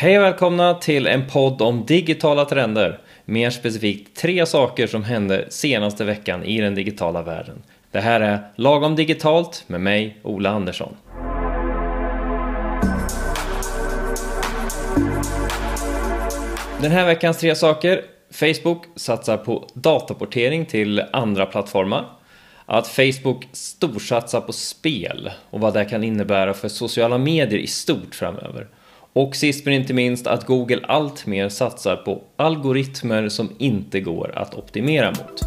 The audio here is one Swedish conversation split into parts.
Hej och välkomna till en podd om digitala trender. Mer specifikt tre saker som hände senaste veckan i den digitala världen. Det här är Lagom Digitalt med mig, Ola Andersson. Den här veckans tre saker. Facebook satsar på dataportering till andra plattformar. Att Facebook storsatsar på spel och vad det kan innebära för sociala medier i stort framöver. Och sist men inte minst att Google allt mer satsar på algoritmer som inte går att optimera mot.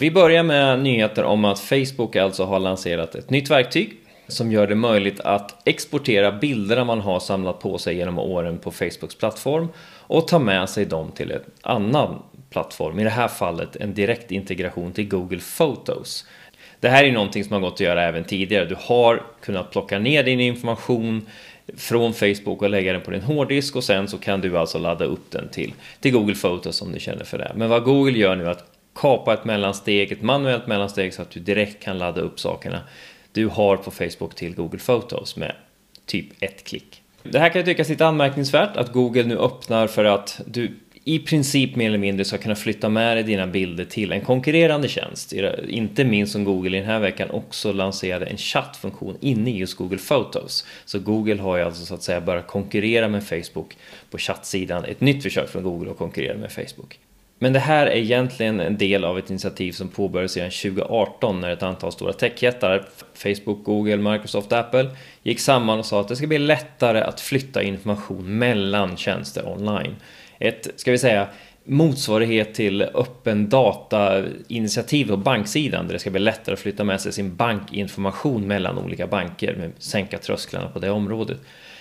Vi börjar med nyheter om att Facebook alltså har lanserat ett nytt verktyg som gör det möjligt att exportera bilderna man har samlat på sig genom åren på Facebooks plattform och ta med sig dem till en annan plattform, i det här fallet en direkt integration till Google Photos. Det här är någonting som har gått att göra även tidigare. Du har kunnat plocka ner din information från Facebook och lägga den på din hårddisk och sen så kan du alltså ladda upp den till, till Google Photos om du känner för det. Men vad Google gör nu är att kapa ett mellansteg, ett manuellt mellansteg så att du direkt kan ladda upp sakerna du har på Facebook till Google Photos med typ ett klick. Det här kan tyckas lite anmärkningsvärt att Google nu öppnar för att du i princip mer eller mindre ska kunna flytta med dig dina bilder till en konkurrerande tjänst. Inte minst som Google i den här veckan också lanserade en chattfunktion inne i just Google Photos. Så Google har ju alltså så att säga börjat konkurrera med Facebook på chattsidan. Ett nytt försök från Google att konkurrera med Facebook. Men det här är egentligen en del av ett initiativ som påbörjades sedan 2018 när ett antal stora techjättar, Facebook, Google, Microsoft, Apple, gick samman och sa att det ska bli lättare att flytta information mellan tjänster online. Ett, ska vi säga, motsvarighet till öppen data-initiativ på banksidan där det ska bli lättare att flytta med sig sin bankinformation mellan olika banker, med sänka trösklarna på det området.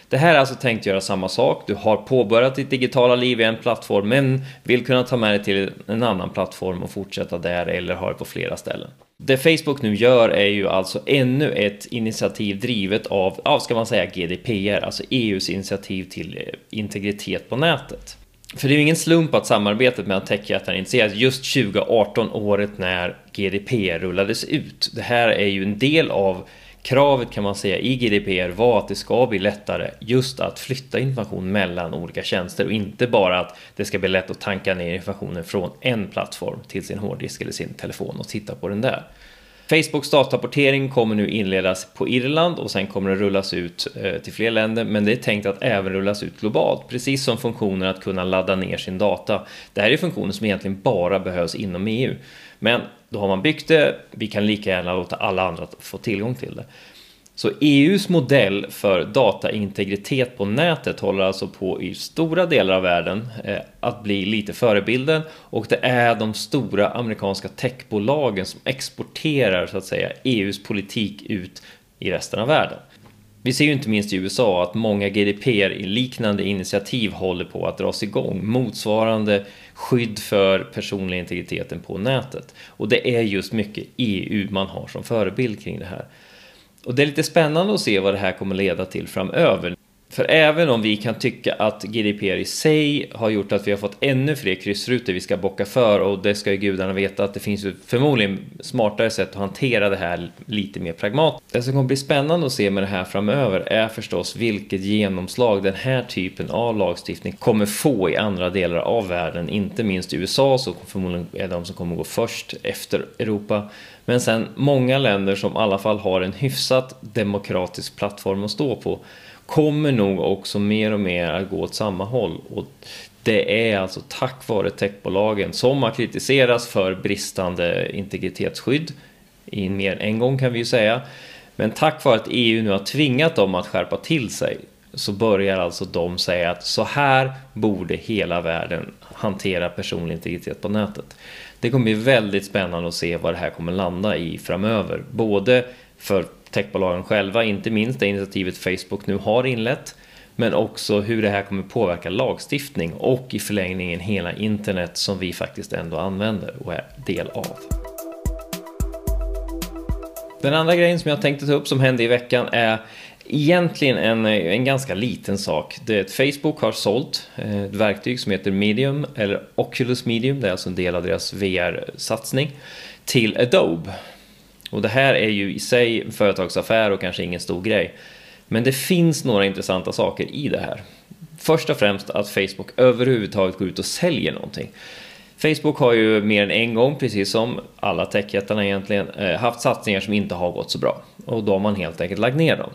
Det här är alltså tänkt göra samma sak. Du har påbörjat ditt digitala liv i en plattform men vill kunna ta med dig till en annan plattform och fortsätta där eller ha det på flera ställen. Det Facebook nu gör är ju alltså ännu ett initiativ drivet av, ja, ska man säga GDPR, alltså EUs initiativ till eh, integritet på nätet. För det är ju ingen slump att samarbetet mellan techjättarna initierades just 2018, året när GDPR rullades ut. Det här är ju en del av kravet kan man säga i GDPR var att det ska bli lättare just att flytta information mellan olika tjänster och inte bara att det ska bli lätt att tanka ner informationen från en plattform till sin hårddisk eller sin telefon och titta på den där. Facebooks dataportering kommer nu inledas på Irland och sen kommer det rullas ut eh, till fler länder men det är tänkt att även rullas ut globalt precis som funktionen att kunna ladda ner sin data. Det här är funktioner som egentligen bara behövs inom EU. Men då har man byggt det, vi kan lika gärna låta alla andra få tillgång till det. Så EUs modell för dataintegritet på nätet håller alltså på i stora delar av världen eh, att bli lite förebilden och det är de stora amerikanska techbolagen som exporterar så att säga EUs politik ut i resten av världen. Vi ser ju inte minst i USA att många GDPR-liknande initiativ håller på att dras igång, motsvarande skydd för personlig integriteten på nätet. Och det är just mycket EU man har som förebild kring det här. Och det är lite spännande att se vad det här kommer leda till framöver. För även om vi kan tycka att GDPR i sig har gjort att vi har fått ännu fler kryssrutor vi ska bocka för och det ska ju gudarna veta att det finns ju förmodligen smartare sätt att hantera det här lite mer pragmatiskt. Det som kommer bli spännande att se med det här framöver är förstås vilket genomslag den här typen av lagstiftning kommer få i andra delar av världen, inte minst i USA som förmodligen är de som kommer gå först efter Europa. Men sen många länder som i alla fall har en hyfsat demokratisk plattform att stå på kommer nog också mer och mer att gå åt samma håll. Och det är alltså tack vare techbolagen som har kritiserats för bristande integritetsskydd i mer än en gång kan vi ju säga. Men tack vare att EU nu har tvingat dem att skärpa till sig så börjar alltså de säga att så här borde hela världen hantera personlig integritet på nätet. Det kommer bli väldigt spännande att se vad det här kommer landa i framöver. Både för techbolagen själva, inte minst det initiativet Facebook nu har inlett, men också hur det här kommer påverka lagstiftning och i förlängningen hela internet som vi faktiskt ändå använder och är del av. Den andra grejen som jag tänkte ta upp som hände i veckan är egentligen en, en ganska liten sak. Det Facebook har sålt eh, ett verktyg som heter Medium, eller Oculus Medium, det är alltså en del av deras VR-satsning, till Adobe. Och det här är ju i sig en företagsaffär och kanske ingen stor grej. Men det finns några intressanta saker i det här. Först och främst att Facebook överhuvudtaget går ut och säljer någonting. Facebook har ju mer än en gång, precis som alla techjättarna egentligen, eh, haft satsningar som inte har gått så bra. Och då har man helt enkelt lagt ner dem.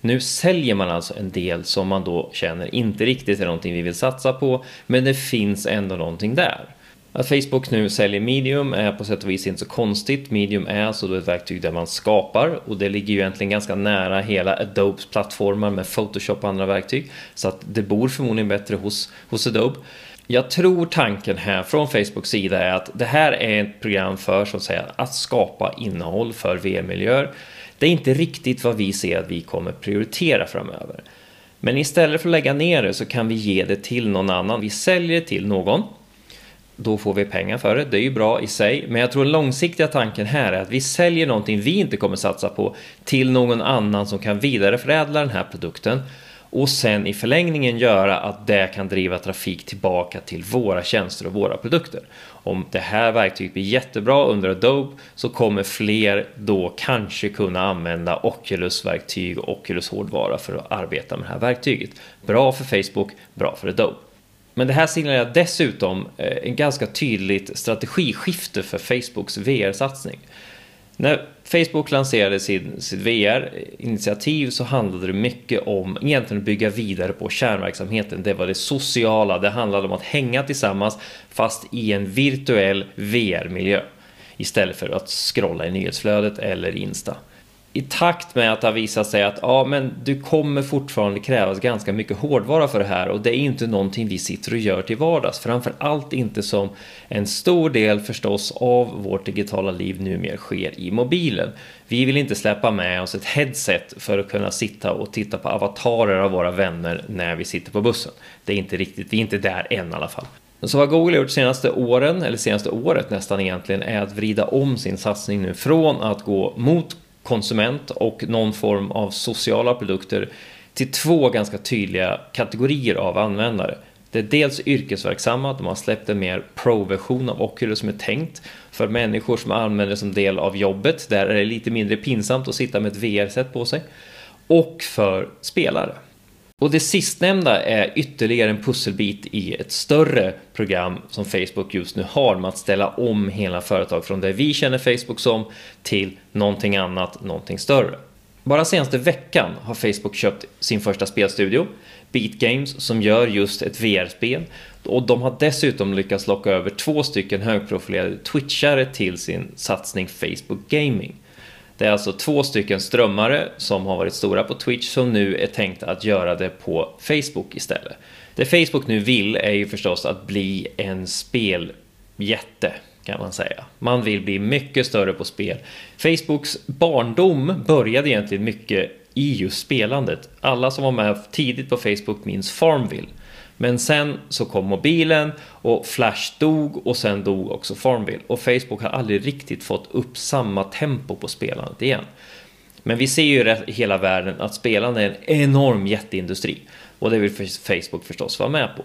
Nu säljer man alltså en del som man då känner inte riktigt är någonting vi vill satsa på, men det finns ändå någonting där. Att Facebook nu säljer Medium är på sätt och vis inte så konstigt. Medium är alltså då ett verktyg där man skapar och det ligger ju egentligen ganska nära hela Adobes plattformar med Photoshop och andra verktyg. Så att det bor förmodligen bättre hos, hos Adobe. Jag tror tanken här från Facebooks sida är att det här är ett program för så att säga att skapa innehåll för VR-miljöer. Det är inte riktigt vad vi ser att vi kommer prioritera framöver. Men istället för att lägga ner det så kan vi ge det till någon annan. Vi säljer det till någon. Då får vi pengar för det. Det är ju bra i sig. Men jag tror den långsiktiga tanken här är att vi säljer någonting vi inte kommer satsa på till någon annan som kan vidareförädla den här produkten och sen i förlängningen göra att det kan driva trafik tillbaka till våra tjänster och våra produkter. Om det här verktyget blir jättebra under Adobe så kommer fler då kanske kunna använda Oculus-verktyg och Oculus-hårdvara för att arbeta med det här verktyget. Bra för Facebook, bra för Adobe. Men det här signalerar dessutom eh, en ganska tydligt strategiskifte för Facebooks VR-satsning. När Facebook lanserade sin, sitt VR-initiativ så handlade det mycket om egentligen att bygga vidare på kärnverksamheten. Det var det sociala, det handlade om att hänga tillsammans fast i en virtuell VR-miljö istället för att scrolla i nyhetsflödet eller Insta i takt med att det har visat sig att ja, men du kommer fortfarande krävas ganska mycket hårdvara för det här och det är inte någonting vi sitter och gör till vardags. Framför allt inte som en stor del förstås av vårt digitala liv numera sker i mobilen. Vi vill inte släppa med oss ett headset för att kunna sitta och titta på avatarer av våra vänner när vi sitter på bussen. Det är inte riktigt, vi är inte där än i alla fall. Så vad Google har gjort senaste åren, eller senaste året nästan egentligen, är att vrida om sin satsning nu från att gå mot konsument och någon form av sociala produkter till två ganska tydliga kategorier av användare. Det är dels yrkesverksamma, de har släppt en mer pro-version av Oculus som är tänkt för människor som använder det som del av jobbet. Där är det lite mindre pinsamt att sitta med ett VR-set på sig. Och för spelare. Och det sistnämnda är ytterligare en pusselbit i ett större program som Facebook just nu har med att ställa om hela företag från det vi känner Facebook som till någonting annat, någonting större. Bara senaste veckan har Facebook köpt sin första spelstudio, Beat Games, som gör just ett VR-spel. Och de har dessutom lyckats locka över två stycken högprofilerade twitchare till sin satsning Facebook Gaming. Det är alltså två stycken strömmare som har varit stora på Twitch som nu är tänkt att göra det på Facebook istället. Det Facebook nu vill är ju förstås att bli en speljätte kan man säga. Man vill bli mycket större på spel. Facebooks barndom började egentligen mycket i just spelandet. Alla som var med tidigt på Facebook minns Farmville. Men sen så kom mobilen och Flash dog och sen dog också Farmville. Och Facebook har aldrig riktigt fått upp samma tempo på spelandet igen. Men vi ser ju i hela världen att spelande är en enorm jätteindustri. Och det vill Facebook förstås vara med på.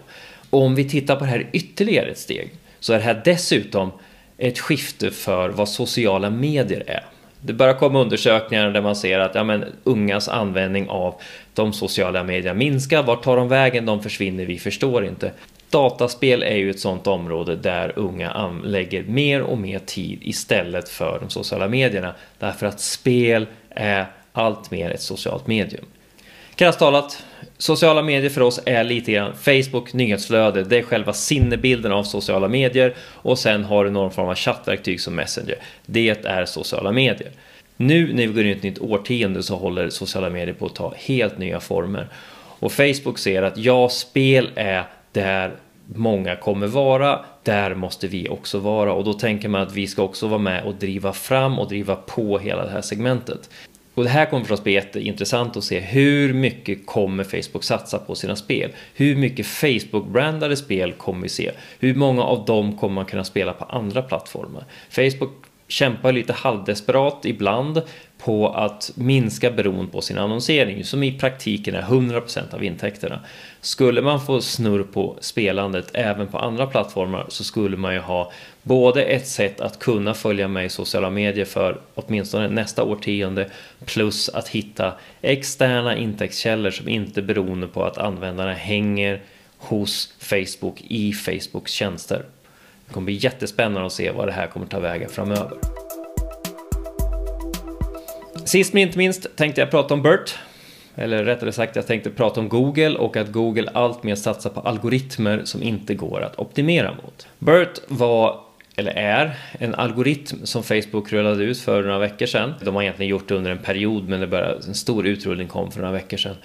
Och om vi tittar på det här ytterligare ett steg så är det här dessutom ett skifte för vad sociala medier är. Det börjar komma undersökningar där man ser att ja, men, ungas användning av de sociala medierna minskar. Vart tar de vägen? De försvinner, vi förstår inte. Dataspel är ju ett sånt område där unga lägger mer och mer tid istället för de sociala medierna. Därför att spel är allt mer ett socialt medium. Krasst talat, sociala medier för oss är lite grann Facebook nyhetsflöde. Det är själva sinnebilden av sociala medier och sen har du någon form av chattverktyg som Messenger. Det är sociala medier. Nu när vi går in i ett nytt årtionde så håller sociala medier på att ta helt nya former. Och Facebook ser att ja, spel är där många kommer vara, där måste vi också vara och då tänker man att vi ska också vara med och driva fram och driva på hela det här segmentet. Och det här kommer förstås bli jätteintressant att se hur mycket kommer Facebook satsa på sina spel? Hur mycket Facebook-brandade spel kommer vi se? Hur många av dem kommer man kunna spela på andra plattformar? Facebook kämpar lite halvdesperat ibland på att minska beroende på sin annonsering som i praktiken är 100% av intäkterna. Skulle man få snurr på spelandet även på andra plattformar så skulle man ju ha både ett sätt att kunna följa med i sociala medier för åtminstone nästa årtionde plus att hitta externa intäktskällor som inte är beroende på att användarna hänger hos Facebook i Facebooks tjänster. Det kommer bli jättespännande att se vad det här kommer ta vägen framöver. Sist men inte minst tänkte jag prata om BERT. Eller rättare sagt, jag tänkte prata om Google och att Google alltmer satsar på algoritmer som inte går att optimera mot. BERT var eller är, en algoritm som Facebook rullade ut för några veckor sedan. De har egentligen gjort det under en period men det började, en stor utrullning kom för några veckor sedan.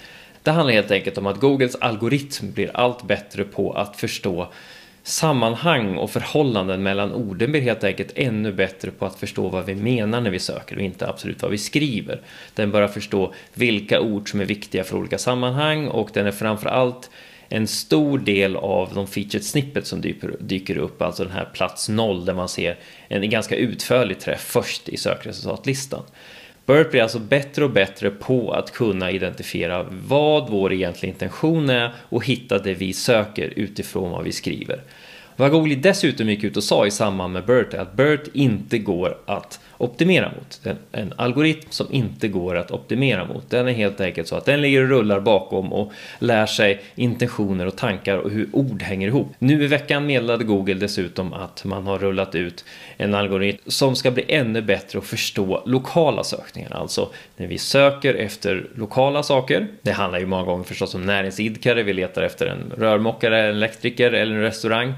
Det handlar helt enkelt om att Googles algoritm blir allt bättre på att förstå sammanhang och förhållanden mellan orden blir helt enkelt ännu bättre på att förstå vad vi menar när vi söker och inte absolut vad vi skriver. Den börjar förstå vilka ord som är viktiga för olika sammanhang och den är framförallt en stor del av de featured snippets som dyker, dyker upp, alltså den här plats noll där man ser en ganska utförlig träff först i sökresultatlistan. Burt blir alltså bättre och bättre på att kunna identifiera vad vår egentliga intention är och hitta det vi söker utifrån vad vi skriver. Vad Google dessutom gick ut och sa i samband med Burt är att Burt inte går att optimera mot. En, en algoritm som inte går att optimera mot. Den är helt enkelt så att den ligger och rullar bakom och lär sig intentioner och tankar och hur ord hänger ihop. Nu i veckan meddelade Google dessutom att man har rullat ut en algoritm som ska bli ännu bättre att förstå lokala sökningar. Alltså när vi söker efter lokala saker. Det handlar ju många gånger förstås om näringsidkare. Vi letar efter en rörmokare, en elektriker eller en restaurang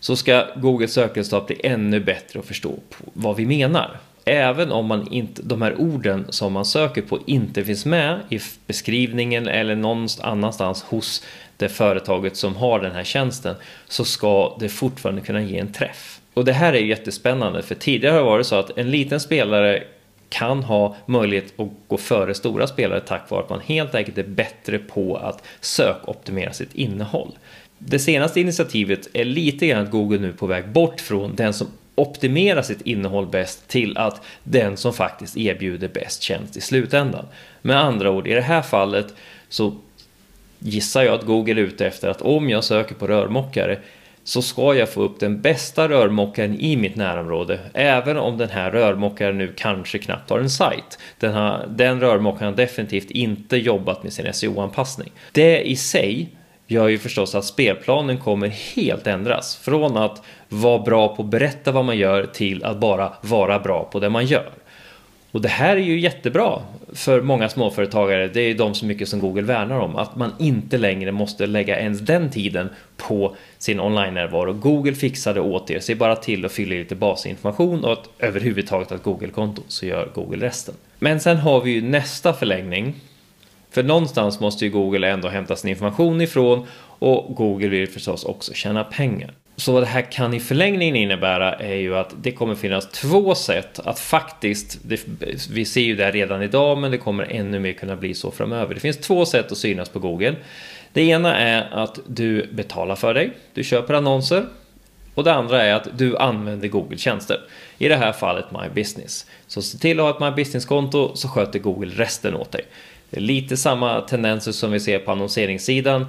så ska Googles sökresultat bli ännu bättre att förstå vad vi menar. Även om man inte, de här orden som man söker på inte finns med i beskrivningen eller någon annanstans hos det företaget som har den här tjänsten så ska det fortfarande kunna ge en träff. Och det här är jättespännande för tidigare har det varit så att en liten spelare kan ha möjlighet att gå före stora spelare tack vare att man helt enkelt är bättre på att sökoptimera sitt innehåll. Det senaste initiativet är lite grann att Google nu är på väg bort från den som optimera sitt innehåll bäst till att den som faktiskt erbjuder bäst tjänst i slutändan. Med andra ord, i det här fallet så gissar jag att Google är ute efter att om jag söker på rörmokare så ska jag få upp den bästa rörmokaren i mitt närområde även om den här rörmokaren nu kanske knappt har en sajt. Den, har, den rörmokaren har definitivt inte jobbat med sin SEO-anpassning. Det i sig gör ju förstås att spelplanen kommer helt ändras. Från att vara bra på att berätta vad man gör till att bara vara bra på det man gör. Och det här är ju jättebra för många småföretagare. Det är de så mycket som Google värnar om. Att man inte längre måste lägga ens den tiden på sin online-närvaro. Google fixar det åt er. Se bara till att fylla i lite basinformation och att överhuvudtaget ett Google-konto så gör Google resten. Men sen har vi ju nästa förlängning för någonstans måste ju Google ändå hämta sin information ifrån och Google vill förstås också tjäna pengar. Så vad det här kan i förlängningen innebära är ju att det kommer finnas två sätt att faktiskt, det, vi ser ju det redan idag men det kommer ännu mer kunna bli så framöver. Det finns två sätt att synas på Google. Det ena är att du betalar för dig, du köper annonser och det andra är att du använder Google-tjänster. I det här fallet My Business. Så se till att ha ett My Business-konto så sköter Google resten åt dig. Lite samma tendenser som vi ser på annonseringssidan.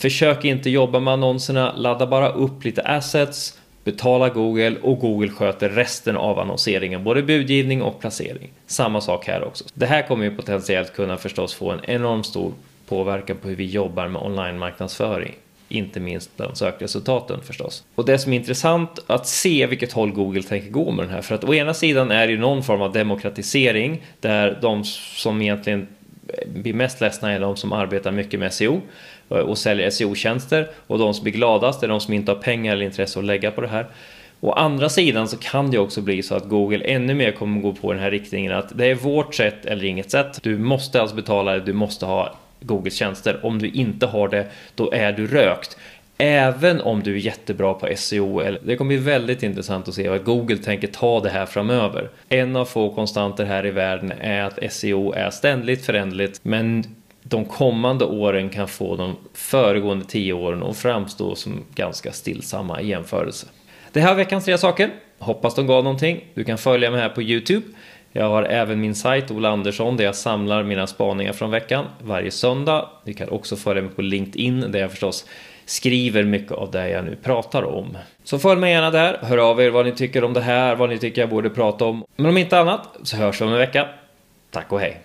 Försök inte jobba med annonserna, ladda bara upp lite assets, betala Google och Google sköter resten av annonseringen, både budgivning och placering. Samma sak här också. Det här kommer ju potentiellt kunna förstås få en enormt stor påverkan på hur vi jobbar med online-marknadsföring. Inte minst bland sökresultaten förstås. Och det som är intressant att se vilket håll Google tänker gå med den här. För att å ena sidan är det ju någon form av demokratisering där de som egentligen blir mest ledsna är de som arbetar mycket med SEO eh, och säljer SEO-tjänster och de som blir gladast är de som inte har pengar eller intresse att lägga på det här. Å andra sidan så kan det också bli så att Google ännu mer kommer gå på den här riktningen att det är vårt sätt eller inget sätt. Du måste alltså betala, du måste ha Googles tjänster. Om du inte har det, då är du rökt. Även om du är jättebra på SEO. Det kommer bli väldigt intressant att se vad Google tänker ta det här framöver. En av få konstanter här i världen är att SEO är ständigt föränderligt. Men de kommande åren kan få de föregående tio åren att framstå som ganska stillsamma i jämförelse. Det här var veckans tre saker. Hoppas de gav någonting. Du kan följa mig här på Youtube. Jag har även min sajt Ola Andersson där jag samlar mina spaningar från veckan varje söndag. Du kan också följa mig på LinkedIn där jag förstås skriver mycket av det jag nu pratar om. Så följ mig gärna där, hör av er vad ni tycker om det här, vad ni tycker jag borde prata om. Men om inte annat så hörs vi om en vecka. Tack och hej!